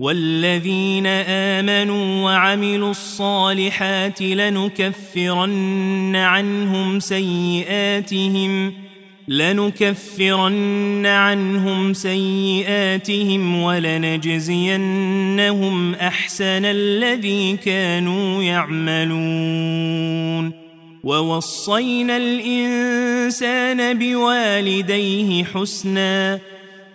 والذين آمنوا وعملوا الصالحات لنكفرن عنهم سيئاتهم لنكفرن عنهم سيئاتهم ولنجزينهم أحسن الذي كانوا يعملون. ووصينا الإنسان بوالديه حسناً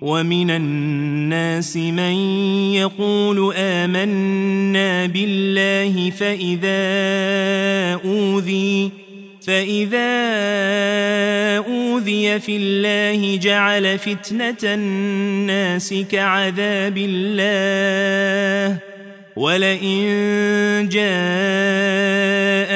ومن الناس من يقول آمنا بالله فإذا أوذي فإذا أوذي في الله جعل فتنة الناس كعذاب الله. ولئن جاء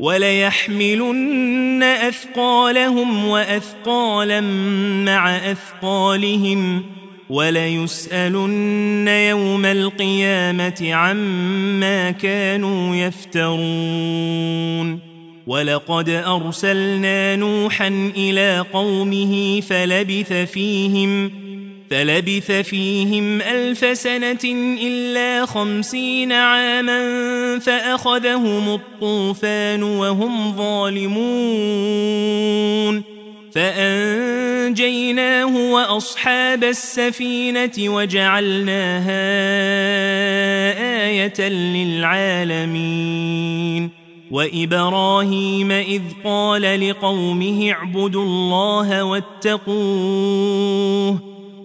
وليحملن أثقالهم وأثقالا مع أثقالهم وليسألن يوم القيامة عما كانوا يفترون ولقد أرسلنا نوحا إلى قومه فلبث فيهم فلبث فيهم ألف سنة إلا خمسين عاما فأخذهم الطوفان وهم ظالمون. فأنجيناه وأصحاب السفينة وجعلناها آية للعالمين. وإبراهيم إذ قال لقومه اعبدوا الله واتقوه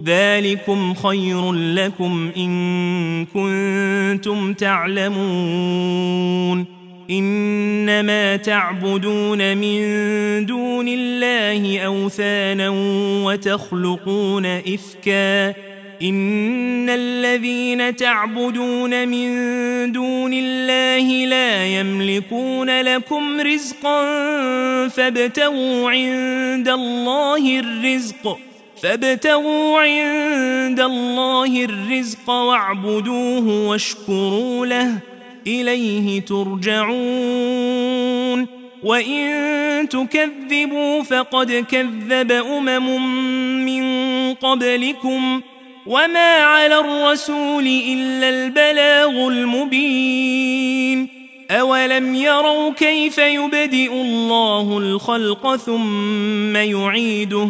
ذلكم خير لكم إن كنتم تعلمون. إنما تعبدون من دون الله أوثانا وتخلقون إفكا. إن الذين تعبدون من دون الله لا يملكون لكم رزقا فابتغوا عند الله الرزق. فابتغوا عند الله الرزق واعبدوه واشكروا له إليه ترجعون. وإن تكذبوا فقد كذب أمم من قبلكم. وما على الرسول إلا البلاغ المبين. أولم يروا كيف يبدئ الله الخلق ثم يعيده؟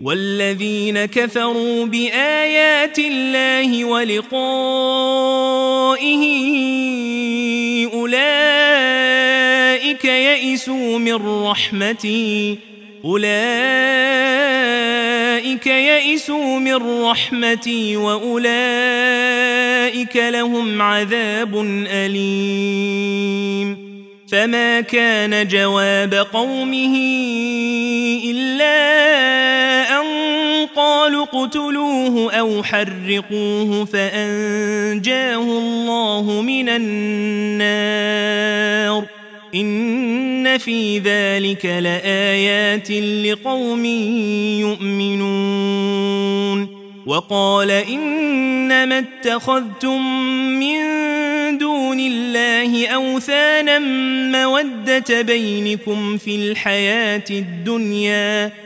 والذين كفروا بآيات الله ولقائه أولئك يئسوا من رحمتي. أولئك يئسوا من رحمتي وأولئك لهم عذاب أليم. فما كان جواب قومه إلا قالوا اقتلوه أو حرقوه فأنجاه الله من النار. إن في ذلك لآيات لقوم يؤمنون. وقال إنما اتخذتم من دون الله أوثانا مودة بينكم في الحياة الدنيا.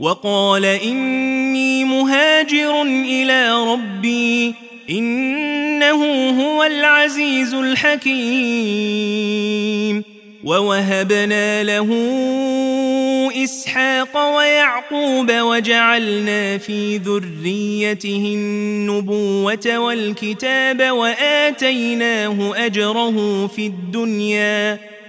وقال إني مهاجر إلى ربي إنه هو العزيز الحكيم. ووهبنا له إسحاق ويعقوب وجعلنا في ذريته النبوة والكتاب وآتيناه أجره في الدنيا.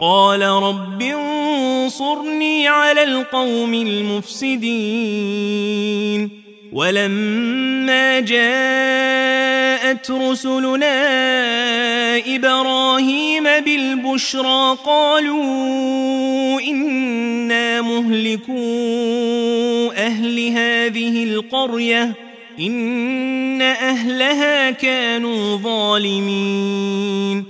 قال رب انصرني على القوم المفسدين ولما جاءت رسلنا إبراهيم بالبشرى قالوا إنا مهلكو أهل هذه القرية إن أهلها كانوا ظالمين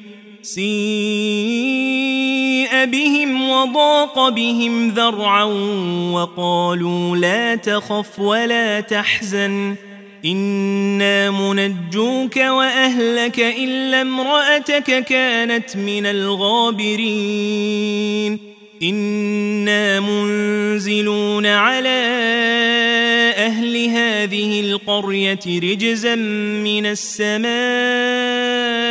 سيء بهم وضاق بهم ذرعا وقالوا لا تخف ولا تحزن إنا منجوك وأهلك إلا امرأتك كانت من الغابرين إنا منزلون على أهل هذه القرية رجزا من السماء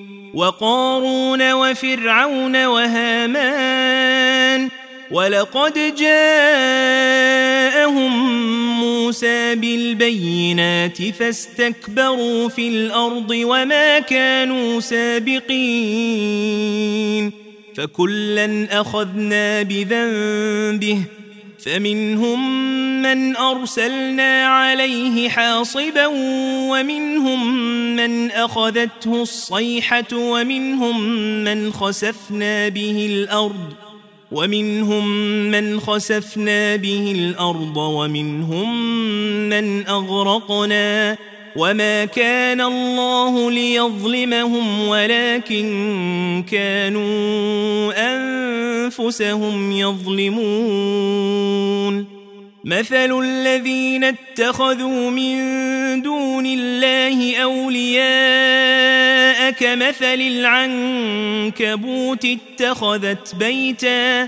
وقارون وفرعون وهامان ولقد جاءهم موسى بالبينات فاستكبروا في الأرض وما كانوا سابقين فكلا أخذنا بذنبه فمنهم من أرسلنا عليه حاصبا ومنهم من أخذته الصيحة ومنهم من خسفنا به الأرض ومنهم من خسفنا به الأرض ومنهم من أغرقنا وما كان الله ليظلمهم ولكن كانوا أنفسهم يظلمون مثل الذين اتخذوا من دون الله أولياء كمثل العنكبوت اتخذت بيتا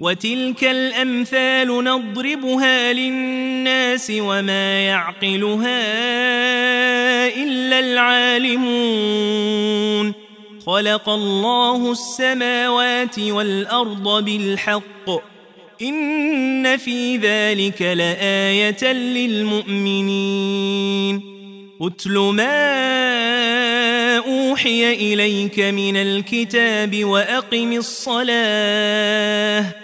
وتلك الأمثال نضربها للناس وما يعقلها إلا العالمون. خلق الله السماوات والأرض بالحق. إن في ذلك لآية للمؤمنين. اتل ما أوحي إليك من الكتاب وأقم الصلاة.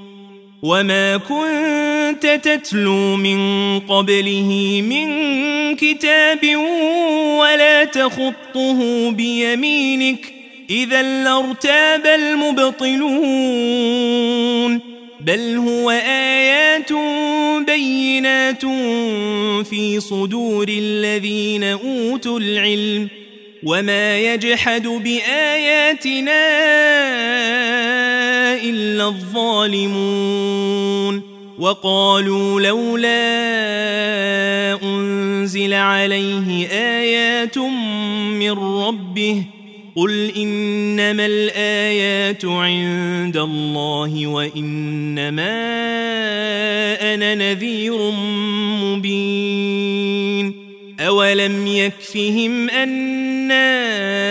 وما كنت تتلو من قبله من كتاب ولا تخطه بيمينك اذا لارتاب المبطلون بل هو ايات بينات في صدور الذين أوتوا العلم وما يجحد بآياتنا إلا الظالمون وقالوا لولا أنزل عليه آيات من ربه قل إنما الآيات عند الله وإنما أنا نذير مبين أولم يكفهم أنا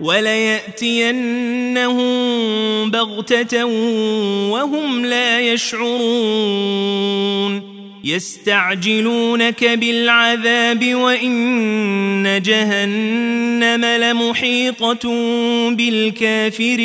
وليأتينهم بغتة وهم لا يشعرون. يستعجلونك بالعذاب وإن جهنم لمحيطة بالكافرين.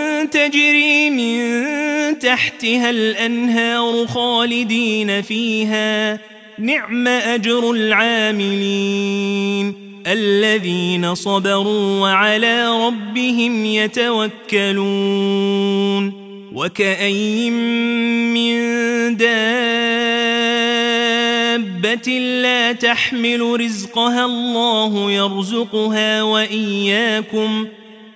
تجري من تحتها الأنهار خالدين فيها. نعم أجر العاملين الذين صبروا وعلى ربهم يتوكلون. وكأي من دابة لا تحمل رزقها الله يرزقها وإياكم.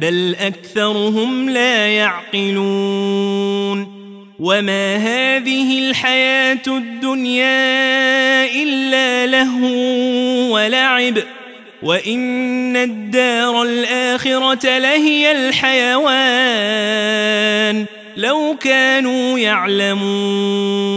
بل أكثرهم لا يعقلون وما هذه الحياة الدنيا إلا لهو ولعب وإن الدار الآخرة لهي الحيوان لو كانوا يعلمون